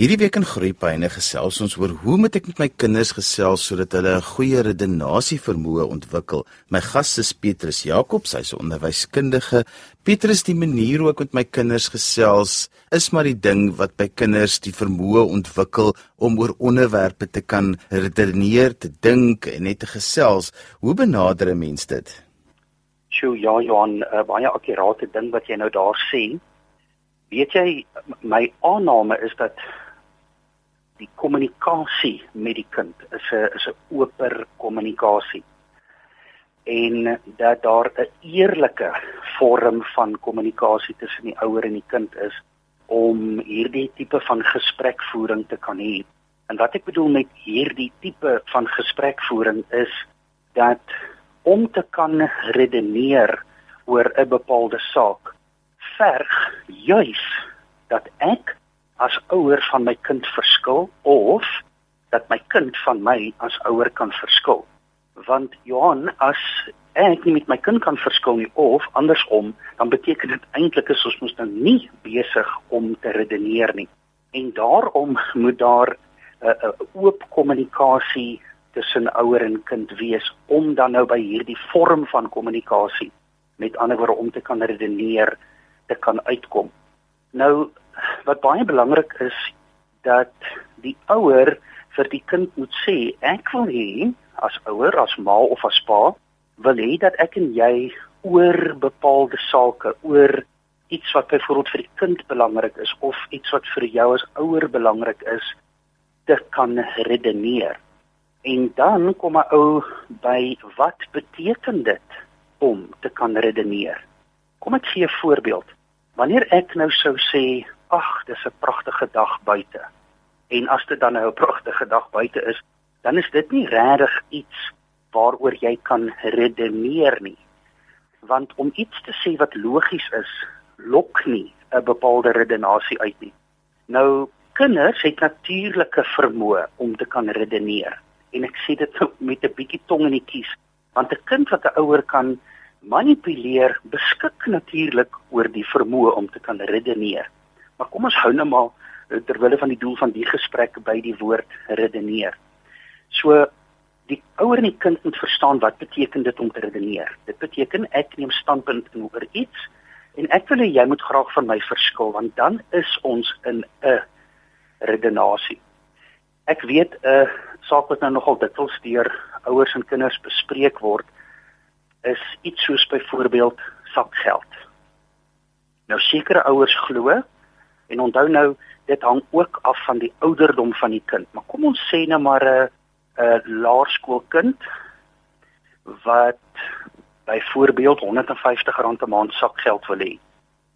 Hierdie week in Groepyne gesels ons oor hoe moet ek met my kinders gesels sodat hulle 'n goeie redenasie vermoë ontwikkel. My gas is Petrus Jacobs, hy's 'n onderwyskundige. Petrus, die manier hoe ek met my kinders gesels is maar die ding wat by kinders die vermoë ontwikkel om oor onderwerpe te kan redeneer, te dink en net te gesels. Hoe benader 'n mens dit? Sjoe, ja, Johan, 'n baie akkurate ding wat jy nou daar sê. Weet jy, my aanname is dat die kommunikasie met die kind is 'n is 'n oper kommunikasie en dat daar 'n eerlike vorm van kommunikasie tussen die ouer en die kind is om hierdie tipe van gesprekvoering te kan hê. En wat ek bedoel met hierdie tipe van gesprekvoering is dat om te kan redeneer oor 'n bepaalde saak verg juis dat ek as ouer van my kind verskil of dat my kind van my as ouer kan verskil. Want Johan, as ek nie met my kind kan verskil nie of andersom, dan beteken dit eintlik is ons mos nou nie besig om te redeneer nie. En daarom moet daar 'n uh, uh, oop kommunikasie tussen ouer en kind wees om dan nou by hierdie vorm van kommunikasie met ander woorde om te kan redeneer te kan uitkom. Nou wat baie belangrik is dat die ouer vir die kind moet sê ek wil hê as ouer as ma of as pa wil hê dat ek en jy oor bepaalde sake oor iets wat byvoorbeeld vir die kind belangrik is of iets wat vir jou as ouer belangrik is te kan redeneer. En dan kom 'n ou by wat beteken dit om te kan redeneer? Kom ek gee 'n voorbeeld wanneer ek nou sou sê ag, dis 'n pragtige dag buite. En as dit dan nou 'n pragtige dag buite is, dan is dit nie regtig iets waaroor jy kan redeneer nie. Want om iets te sê wat logies is, lok nie 'n bepaalde redenasie uit nie. Nou kinders het natuurlike vermoë om te kan redeneer. En ek sê dit met 'n bietjie tong in die kies, want 'n kind wat 'n ouer kan manipuleer, beskik natuurlik oor die vermoë om te kan redeneer. Maar kom ons hou nou maar eh, terwyl van die doel van die gesprek by die woord redeneer. So die ouer en die kind moet verstaan wat beteken dit om te redeneer. Dit beteken ek neem standpunt oor iets en ek wil hê jy moet graag van my verskil want dan is ons in 'n redenasie. Ek weet 'n uh, saak wat nou nogal dikwels deur ouers en kinders bespreek word is iets soos byvoorbeeld sakgeld. Nou sekere ouers glo En onthou nou, dit hang ook af van die ouderdom van die kind. Maar kom ons sê nou maar 'n 'n laerskoolkind wat byvoorbeeld R150 'n maand sakgeld wil hê.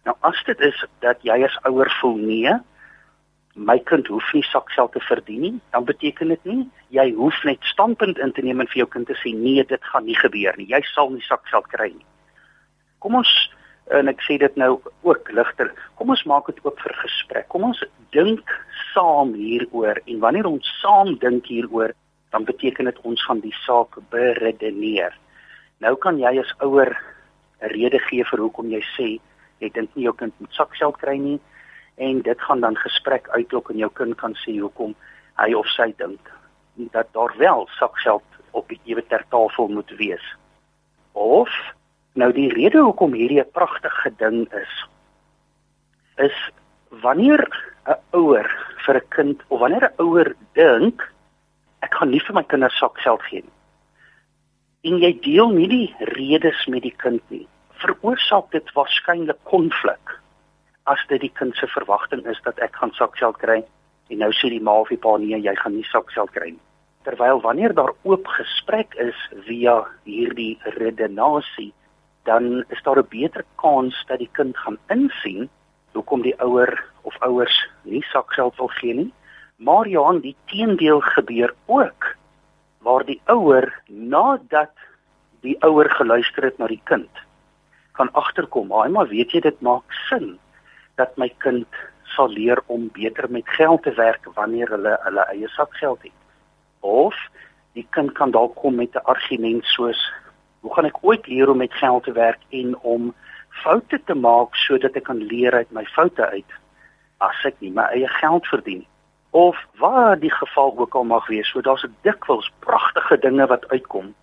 Nou as dit is dat jy as ouer voel nee, my kind hoef nie sakgeld te verdien nie, dan beteken dit nie jy hoef net standpunt in te neem en vir jou kind te sê nee, dit gaan nie gebeur nie. Jy sal nie sakgeld kry nie. Kom ons en ek sê dit nou ook ligter. Kom ons maak dit oop vir gesprek. Kom ons dink saam hieroor en wanneer ons saam dink hieroor, dan beteken dit ons gaan die saak beredeneer. Nou kan jy as ouer 'n rede gee vir hoekom jy sê jy dink nie jou kind moet sakgeld kry nie en dit gaan dan gesprek uitlok en jou kind kan sê hoekom hy of sy dink dat daar wel sakgeld op die ewe ter tafel moet wees. Of Nou die rede hoekom hierdie 'n pragtige ding is is wanneer 'n ouer vir 'n kind of wanneer 'n ouer dink ek gaan nie vir my kinders sakgeld gee nie. En jy deel nie die redes met die kind nie. Veroorsaak dit waarskynlik konflik as dit die kind se verwagting is dat ek gaan sakgeld kry en nou sê die ma of die pa nee, jy gaan nie sakgeld kry nie. Terwyl wanneer daar oop gesprek is via hierdie redenasie dan is daar 'n beter kans dat die kind gaan insien hoekom die ouer of ouers nie sakgeld wil gee nie. Maar Johan, die teendeel gebeur ook waar die ouer nadat die ouer geluister het na die kind kan agterkom, "Haai, maar weet jy dit maak sin dat my kind sal leer om beter met geld te werk wanneer hulle hulle eie sakgeld het." Of die kind kan dalk kom met 'n argument soos Hoe gaan ek ooit leer om met geld te werk en om foute te maak sodat ek kan leer uit my foute uit as ek nie my eie geld verdien nie? of waar die geval ook al mag wees. So daar's dikwels pragtige dinge wat uitkom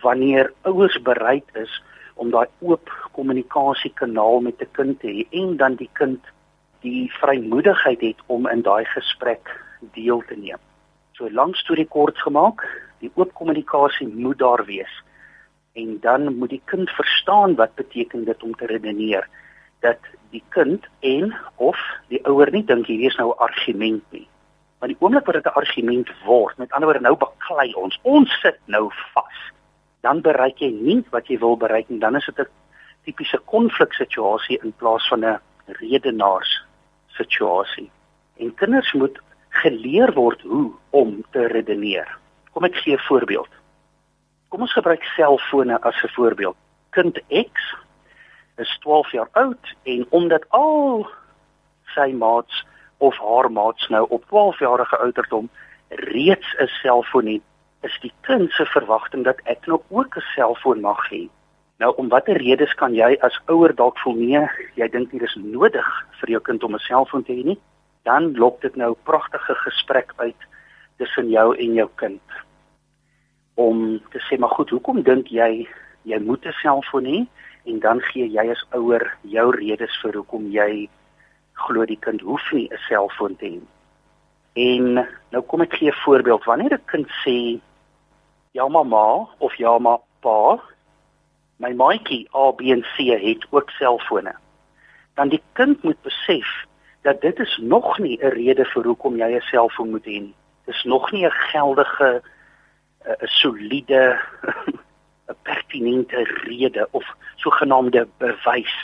wanneer ouers bereid is om daai oop kommunikasiekanaal met 'n kind te hê en dan die kind die vrymoedigheid het om in daai gesprek deel te neem. So lank storie kort gemaak, die oop kommunikasie moet daar wees. En dan moet die kind verstaan wat beteken dit om te redeneer dat die kind en of die ouer nie dink hier is nou 'n argument nie. Maar die oomblik wat dit 'n argument word, met ander woorde nou baklei ons, ons sit nou vas. Dan bereik jy nie wat jy wil bereik nie. Dan is dit 'n tipiese konfliksituasie in plaas van 'n redenaars situasie. En kinders moet geleer word hoe om te redeneer. Kom ek gee 'n voorbeeld. Kom ons gebruik selfone as 'n voorbeeld. Kind X is 12 jaar oud en omdat al sy maats of haar maats nou op 12 jarige ouderdom reeds 'n selfoon het, is die kind se verwagting dat ek nou ook 'n selfoon mag hê. Nou om watter redes kan jy as ouer dalk voel nee, jy dink dit is nodig vir jou kind om 'n selfoon te hê nie? Dan lok dit nou 'n pragtige gesprek uit tussen jou en jou kind. Om te sê maar goed, hoekom dink jy jy moet 'n selfoon hê? en dan gee jy as ouer jou redes vir hoekom jy glo die kind hoef nie 'n selfoon te hê. En nou kom ek gee 'n voorbeeld. Wanneer 'n kind sê ja mamma of ja ma pa, my maatjie A B en C het ook selfone. Dan die kind moet besef dat dit is nog nie 'n rede vir hoekom jy 'n selfoon moet hê nie. Dis nog nie 'n geldige 'n soliede 'n pertinente rede of sogenaamde bewys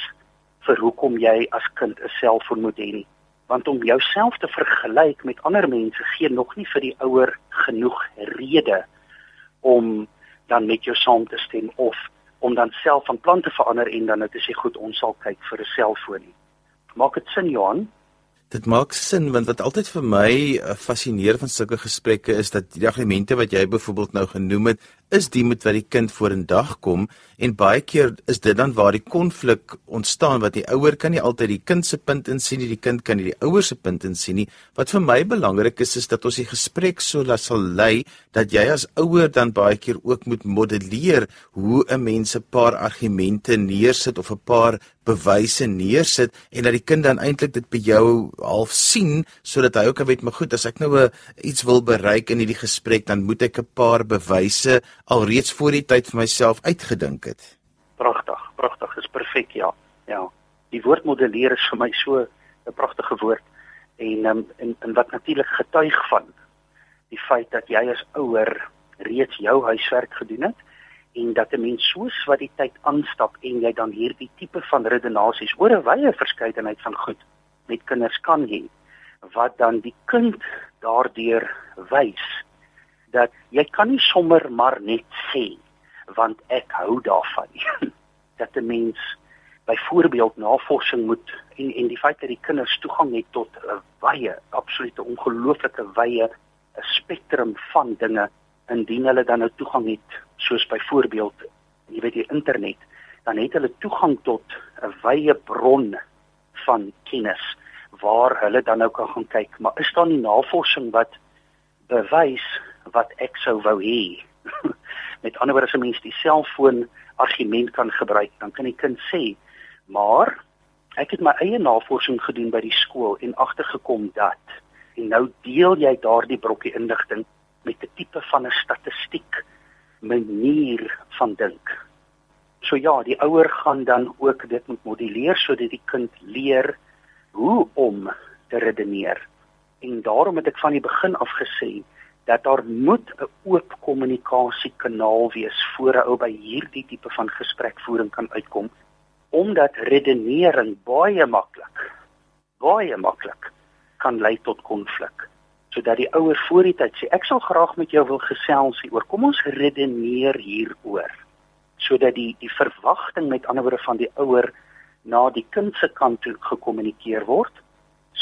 vir hoekom jy as kind 'n selfoon moet hê nie. Want om jouself te vergelyk met ander mense gee nog nie vir die ouer genoeg rede om dan met jou saam te stem of om dan self van plan te verander en dan net te sê goed ons sal kyk vir 'n selfoon nie. Maak dit sin Johan? Dit maak sin want wat altyd vir my uh, fascineer van sulke gesprekke is dat die argumente wat jy byvoorbeeld nou genoem het, is die met wat die kind vorendag kom en baie keer is dit dan waar die konflik ontstaan wat die ouer kan nie altyd die kind se punt insien nie, die kind kan nie die ouer se punt insien nie. Wat vir my belangrik is is dat ons die gesprek so laat sal lei dat jy as ouer dan baie keer ook moet modelleer hoe 'n mens 'n paar argumente neersit of 'n paar bewyse neersit en dat die kind dan eintlik dit by jou half sien sodat hy ook kan weet maar goed as ek nou 'n iets wil bereik in hierdie gesprek dan moet ek 'n paar bewyse alreeds voor die tyd vir myself uitgedink het. Pragtig, pragtig, is perfek, ja. Ja. Die woord modelleer is vir my so 'n pragtige woord en um, en en wat natuurlik getuig van die feit dat jy as ouer reeds jou huiswerk gedoen het en dat 'n mens soos wat die tyd aanstap en jy dan hierdie tipe van redenasies oor 'n wye verskeidenheid van goed met kinders kan hê wat dan die kind daardeur wys dat jy kan nie sommer maar net sê want ek hou daarvan. Dat 'n mens byvoorbeeld navorsing moet en en die feit dat die kinders toegang het tot 'n wye, absolute ongelooflike wye spektrum van dinge indien hulle dan nou toegang het soos byvoorbeeld jy weet die internet dan het hulle toegang tot 'n wye bron van kennis waar hulle dan nou kan gaan kyk maar is daar nie navorsing wat bewys wat ek sou wou hê. Met ander woorde as 'n mens die selfoon argument kan gebruik, dan kan die kind sê, "Maar ek het my eie navorsing gedoen by die skool en agtergekom dat en nou deel jy daardie brokkie inligting met 'n tipe van 'n statistiek manier van dink." So ja, die ouer gaan dan ook dit moet moduleer sodat die kind leer hoe om te redeneer. En daarom het ek van die begin af gesê dat daar moet 'n oop kommunikasiekanaal wees voor 'n ou by hierdie tipe van gesprekvoering kan uitkom omdat redenering baie maklik baie maklik kan lei tot konflik. Sodat die ouer voor die tyd sê ek sal graag met jou wil gesels hieroor. Kom ons redeneer hieroor. Sodat die die verwagting met ander woorde van die ouer na die kind se kant toe gekommunikeer word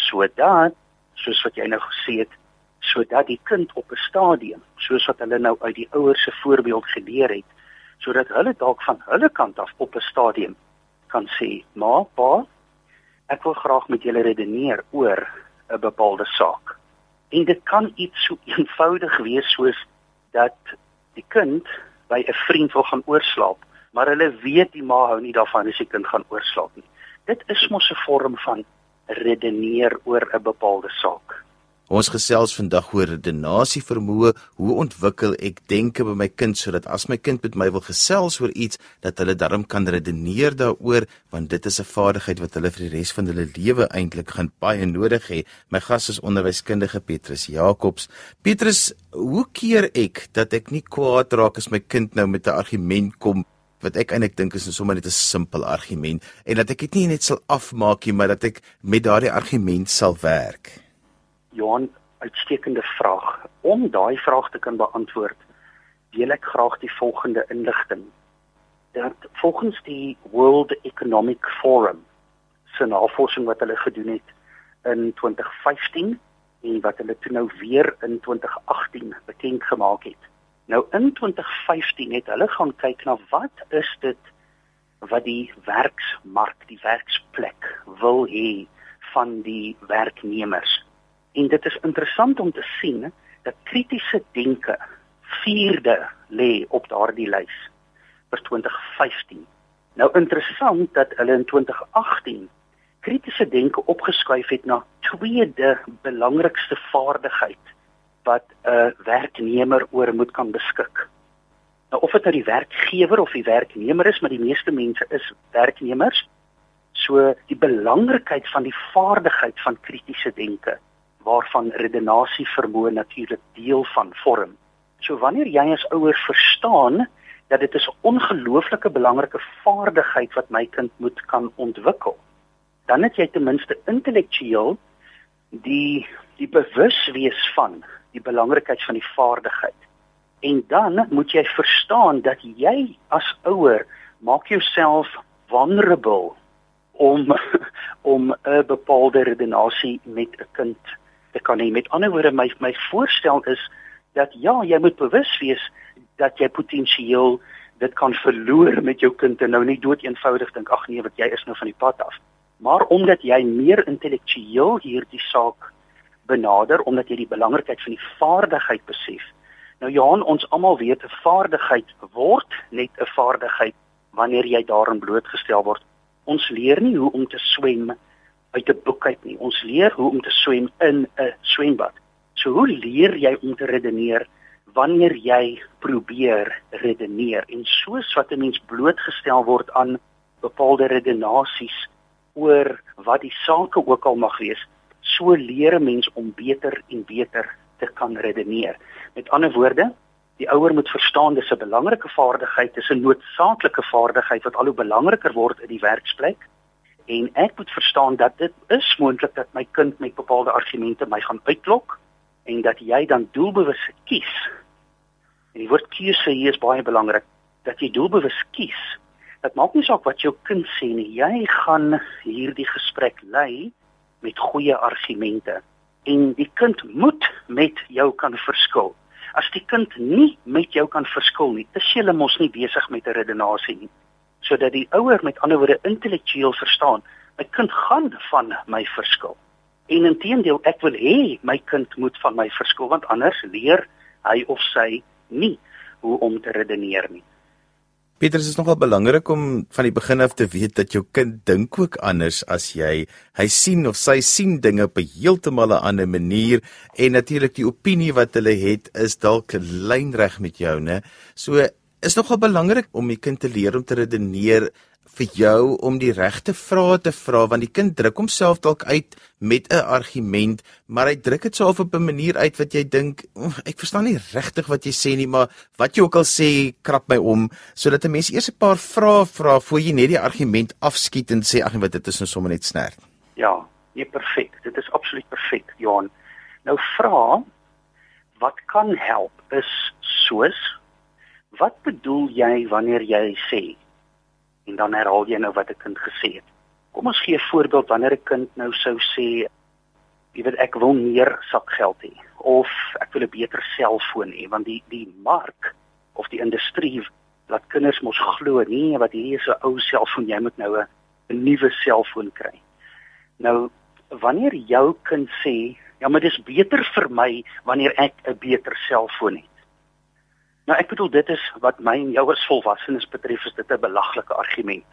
sodat soos wat jy nou gesê het sodat die kind op 'n stadium soos wat hulle nou uit die ouers se voorbeeld geleer het sodat hulle dalk van hulle kant af op 'n stadium kan sê ma pa ek wil graag met julle redeneer oor 'n bepaalde saak En dit kan iets so eenvoudig wees soos dat die kind by 'n vriend wil gaan oorslaap, maar hulle weet die ma hou nie daarvan as die kind gaan oorslaap nie. Dit is mos 'n vorm van redeneer oor 'n bepaalde saak. Ons gesels vandag oor redenasie vermoë, hoe ontwikkel ek denke by my kind sodat as my kind met my wil gesels oor iets dat hulle darm kan redeneer daaroor want dit is 'n vaardigheid wat hulle vir die res van hulle lewe eintlik gaan baie nodig hê. My gas is onderwyskundige Petrus Jacobs. Petrus, hoe keer ek dat ek nie kwaad raak as my kind nou met 'n argument kom wat ek eintlik dink is sommer net 'n simpel argument en dat ek dit nie net sal afmaak nie, maar dat ek met daardie argument sal werk? Johan, uitstekende vraag. Om daai vraag te kan beantwoord, deel ek graag die volgende inligting. Dat volgens die World Economic Forum se navorsing wat hulle gedoen het in 2015 en wat hulle toe nou weer in 2018 bekend gemaak het. Nou in 2015 het hulle gaan kyk na wat is dit wat die werksmark, die werksplek wil hê van die werknemers En dit is interessant om te sien dat kritiese denke vierde lê op daardie lys vir 2015. Nou interessant dat hulle in 2018 kritiese denke opgeskuif het na tweede belangrikste vaardigheid wat 'n werknemer oor moet kan beskik. Nou of dit nou die werkgewer of die werknemer is, maar die meeste mense is werknemers. So die belangrikheid van die vaardigheid van kritiese denke waarvan redenasie vermoë natuurlik deel van vorm. So wanneer jy as ouer verstaan dat dit 'n ongelooflike belangrike vaardigheid wat my kind moet kan ontwikkel, dan het jy ten minste intellektueel die die bewuswees van die belangrikheid van die vaardigheid. En dan moet jy verstaan dat jy as ouer maak jouself vulnerable om om 'n bepaalde redenasie met 'n kind te kan hê. Met ander woorde, my my voorstel is dat ja, jy moet bewus wees dat jy potensieel dit kan verloor met jou kind en nou nie dood eenvoudig dink ag nee, wat jy is nou van die pad af. Maar omdat jy meer intellektueel hierdie saak benader omdat jy die belangrikheid van die vaardigheid besef. Nou Johan, ons almal weet 'n vaardigheid word net 'n vaardigheid wanneer jy daarin blootgestel word. Ons leer nie hoe om te swem uit 'n boek uit nie. Ons leer hoe om te swem in 'n swembad. So hoe leer jy om te redeneer wanneer jy probeer redeneer en soos wat 'n mens blootgestel word aan bepaalde redenasies oor wat die sake ook al mag wees, so leer 'n mens om beter en beter te kan redeneer. Met ander woorde, die ouer moet verstaan dis 'n belangrike vaardigheid, dis 'n noodsaaklike vaardigheid wat al hoe belangriker word in die werksplek en ek moet verstaan dat dit is moontlik dat my kind met bepaalde argumente my gaan uitlok en dat jy dan doelbewus kies. En die woord keuse hier is baie belangrik dat jy doelbewus kies. Dit maak nie saak wat jou kind sê nie. Jy gaan hierdie gesprek lei met goeie argumente en die kind moet met jou kan verskil. As die kind nie met jou kan verskil nie, is jy mos nie besig met 'n redenasie nie sodat die ouer met ander woorde intellektueel verstaan my kind gaan van my verskil en intedeel ek wil hê my kind moet van my verskil want anders leer hy of sy nie hoe om te redeneer nie Pieter, dit is nogal belangrik om van die begin af te weet dat jou kind dink ook anders as jy. Hy sien of sy sien dinge op 'n heeltemal 'n ander manier en natuurlik die opinie wat hulle het is dalk lynreg met jou, né? So is nogal belangrik om die kind te leer om te redeneer vir jou om die regte vrae te vra want die kind druk homself dalk uit met 'n argument maar hy druk dit self op 'n manier uit wat jy dink ek verstaan nie regtig wat jy sê nie maar wat jy ook al sê krap my om. Sodat 'n mens eers 'n paar vrae vra voor jy net die argument afskiet en sê ag wat dit is nou sommer net snert. Ja nee perfek. Dit is absoluut perfek Johan. Nou vra wat kan help is soos Wat bedoel jy wanneer jy sê? En dan herhaal jy nou wat 'n kind gesê het. Kom ons gee 'n voorbeeld wanneer 'n kind nou sou sê, jy weet ek wil meer sakgeld hê of ek wil 'n beter selfoon hê want die die mark of die industrie laat kinders mos glo nee wat hier is 'n ou selfoon jy moet nou 'n nuwe selfoon kry. Nou wanneer jou kind sê Ja, maar dis beter vir my wanneer ek 'n beter selfoon het. Nou ek bedoel dit is wat my en jou as volwassenes betref is dit 'n belaglike argument.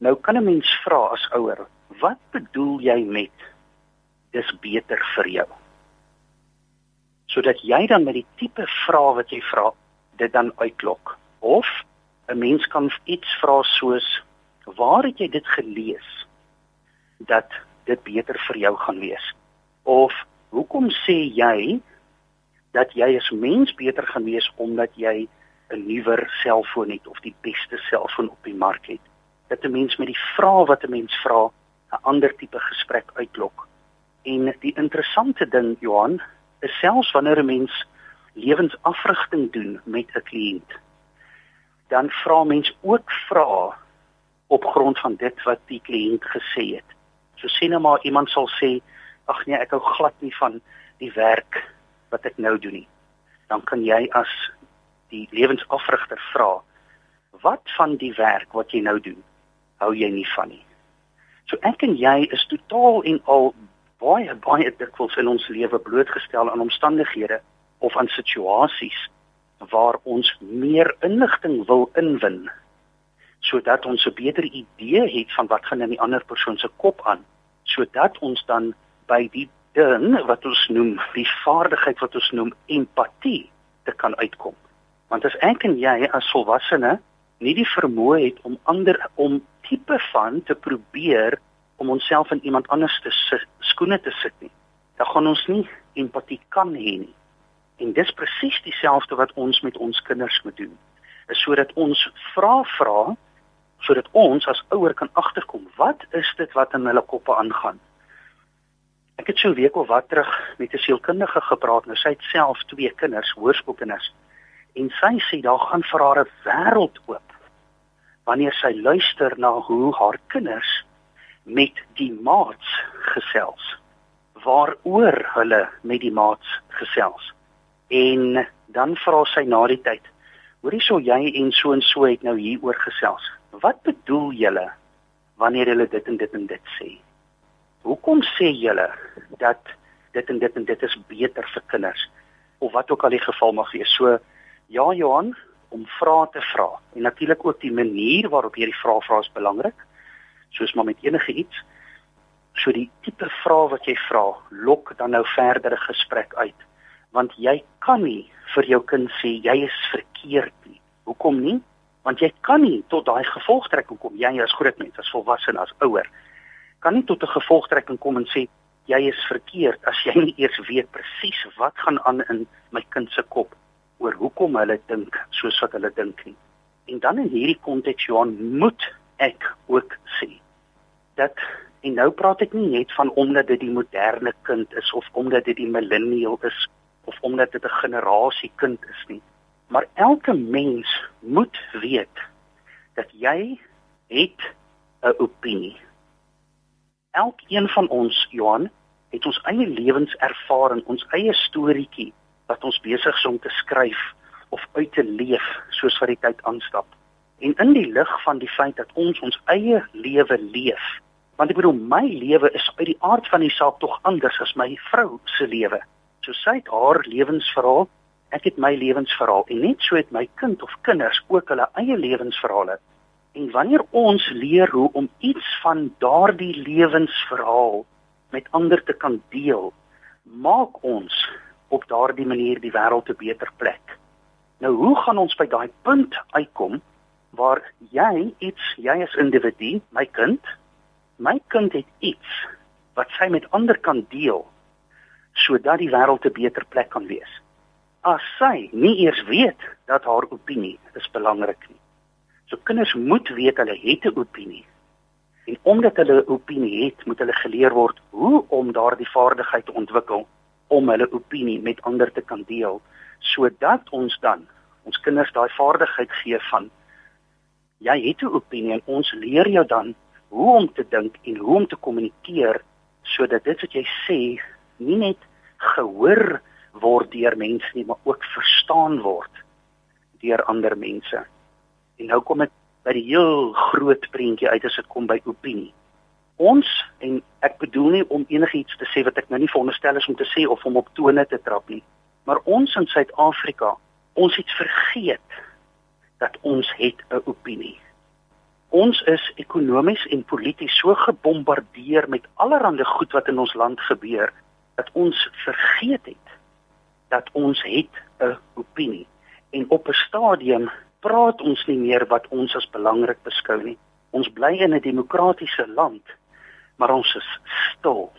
Nou kan 'n mens vra as ouer, wat bedoel jy met dis beter vir jou? Sodat jy dan met die tipe vrae wat jy vra, dit dan uitlok. Of 'n mens kan iets vra soos waar het jy dit gelees dat dit beter vir jou gaan wees? Of hoekom sê jy dat jy as mens beter gaan wees omdat jy 'n nuwer selfoon het of die beste selfoon op die mark het? Dat 'n mens met die vrae wat 'n mens vra 'n ander tipe gesprek uitlok. En die interessante ding Johan is selfs wanneer 'n mens lewensafrigting doen met 'n kliënt dan vra mens ook vra op grond van dit wat die kliënt gesê het. So sien nou maar iemand sal sê, ag nee, ek hou glad nie van die werk wat ek nou doen nie. Dan kan jy as die lewensafrigter vra, wat van die werk wat jy nou doen, hou jy nie van nie. So ek en jy is totaal en al baie baie dikwels in ons lewe blootgestel aan omstandighede of aan situasies waar ons meer inligting wil inwin sodat ons 'n beter idee het van wat gaan in die ander persoon se kop aan sodat ons dan by die ding wat ons noem die vaardigheid wat ons noem empatie te kan uitkom want as ek en jy as volwassene nie die vermoë het om ander om tipe van te probeer om onsself in iemand anders se skoene te sit nie dan gaan ons nie empatie kan hê nie En dis presies dieselfde wat ons met ons kinders moet doen. Is sodat ons vra vra sodat ons as ouer kan agterkom wat is dit wat in hulle koppe aangaan. Ek het so 'n week of wat terug met 'n sielkundige gepraat. Nou sy het self twee kinders, hoërskoolkinders. En sy sê daar gaan vir haar 'n wêreld oop wanneer sy luister na hoe haar kinders met die maats gesels. Waaroor hulle met die maats gesels en dan vra sy na die tyd hoorie sou jy en so en so het nou hieroor gesels wat bedoel julle wanneer julle dit en dit en dit sê hoekom sê julle dat dit en dit en dit is beter vir kinders? Of wat ook al die geval mag wees. So ja Johan om vrae te vra. En natuurlik ook die manier waarop jy die vrae vra is belangrik. Soos maar met enige iets. So die tipe vrae wat jy vra lok dan nou verdere gesprek uit. Want jy kan nie vir jou kind sê jy is verkeerd nie. Hoekom nie? Want jy kan nie tot daai gevolgtrekking kom. Jy as groot mens, as volwasse, as ouer, kan nie tot 'n gevolgtrekking kom en sê jy is verkeerd as jy nie eers weet presies wat gaan aan in my kind se kop oor hoekom hulle dink soos wat hulle dink nie. En dan in hierdie konteks Johan moet ek ook sê dat en nou praat ek nie net van omdat dit die moderne kind is of omdat dit die millennial is of omdat dit 'n generasie kind is nie. Maar elke mens moet weet dat jy het 'n opinie. Elkeen van ons, Johan, het ons eie lewenservaring, ons eie storieetjie wat ons besig is om te skryf of uit te leef soos wat die tyd aanstap. En in die lig van die feit dat ons ons eie lewe leef, want ek bedoel my lewe is uit die aard van die saak tog anders as my vrou se lewe. So sy het haar lewensverhaal, ek het my lewensverhaal en net so het my kind of kinders ook hulle eie lewensverhale. En wanneer ons leer hoe om iets van daardie lewensverhaal met ander te kan deel, maak ons op daardie manier die wêreld 'n beter plek. Nou hoe gaan ons by daai punt uitkom waar jy iets jy as individu, my kind, my kind het iets wat sy met ander kan deel sodat die wêreld 'n beter plek kan wees. As sy nie eers weet dat haar opinie is belangrik nie. So kinders moet weet hulle het 'n opinie. En omdat hulle 'n opinie het, moet hulle geleer word hoe om daardie vaardigheid te ontwikkel om hulle opinie met ander te kan deel sodat ons dan ons kinders daai vaardigheid gee van jy het 'n opinie en ons leer jou dan hoe om te dink en hoe om te kommunikeer sodat dit wat jy sê nie net gehoor word deur mense nie, maar ook verstaan word deur ander mense. En nou kom ek by die heel groot prentjie uit as dit kom by opinie. Ons en ek bedoel nie om enigiets te sê wat ek nou nie veronderstel is om te sê of om op tone te trap nie, maar ons in Suid-Afrika, ons het vergeet dat ons het 'n opinie. Ons is ekonomies en polities so gebombardeer met allerlei goed wat in ons land gebeur dat ons vergeet het dat ons het 'n opinie en op 'n stadium praat ons nie meer wat ons as belangrik beskou nie. Ons bly in 'n demokratiese land, maar ons is stil.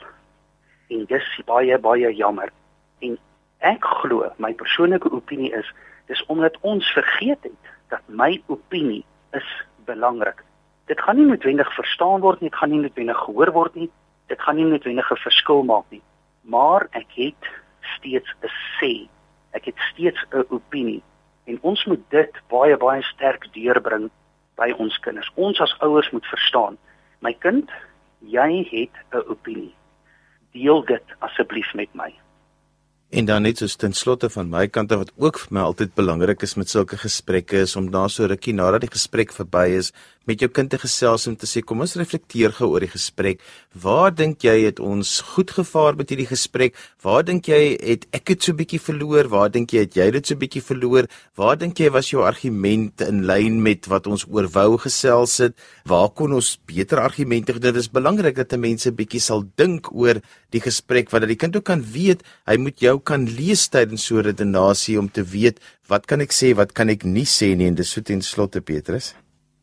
En dis baie baie jammer. En ek glo my persoonlike opinie is dis omdat ons vergeet het dat my opinie is belangrik. Dit gaan nie noodwendig verstaan word nie, dit gaan nie noodwendig gehoor word nie, dit gaan nie noodwendig 'n verskil maak nie, maar ek het steeds 'n sê. Ek het steeds 'n opinie en ons moet dit baie baie sterk deurbring by ons kinders. Ons as ouers moet verstaan, my kind, jy het 'n opinie. Deel dit asseblief met my. En dan net so ten slotte van my kant af wat ook vir my altyd belangrik is met sulke gesprekke is om na so rukkie nadat die gesprek verby is met jou kind te gesels om te sê kom ons reflekteer gou oor die gesprek. Waar dink jy het ons goed gevaar met hierdie gesprek? Waar dink jy het ek dit so bietjie verloor? Waar dink jy het jy dit so bietjie verloor? Waar dink jy was jou argument in lyn met wat ons oor wou gesels het? Waar kon ons beter argumente gee? Dit is belangrik dat mense bietjie sal dink oor die gesprek want dat die kind ook kan weet hy moet jou kan lees tydens so 'n redenasie om te weet wat kan ek sê, wat kan ek nie sê nie en dis so ten slotte Petrus.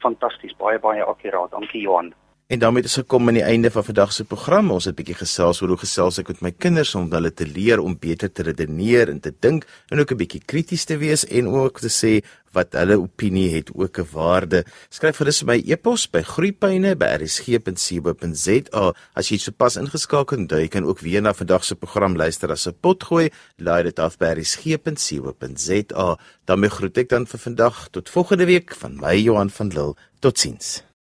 Fantasties, baie baie akkuraat. Dankie Johan. En daarmee is gekom aan die einde van vandag se program. Ons het 'n bietjie gesels oor hoe gesels ek met my kinders om hulle te leer om beter te redeneer en te dink en ook 'n bietjie krities te wees en ook te sê wat hulle opinie het ook 'n waarde. Skryf gerus my e-pos by groeipyne@rsg.co.za. As jy sopas ingeskakel het, jy kan ook weer na vandag se program luister as 'n potgooi. Laai dit af by rsg.co.za. Dan groet ek dan vir vandag tot volgende week van my Johan van Lille. Totsiens.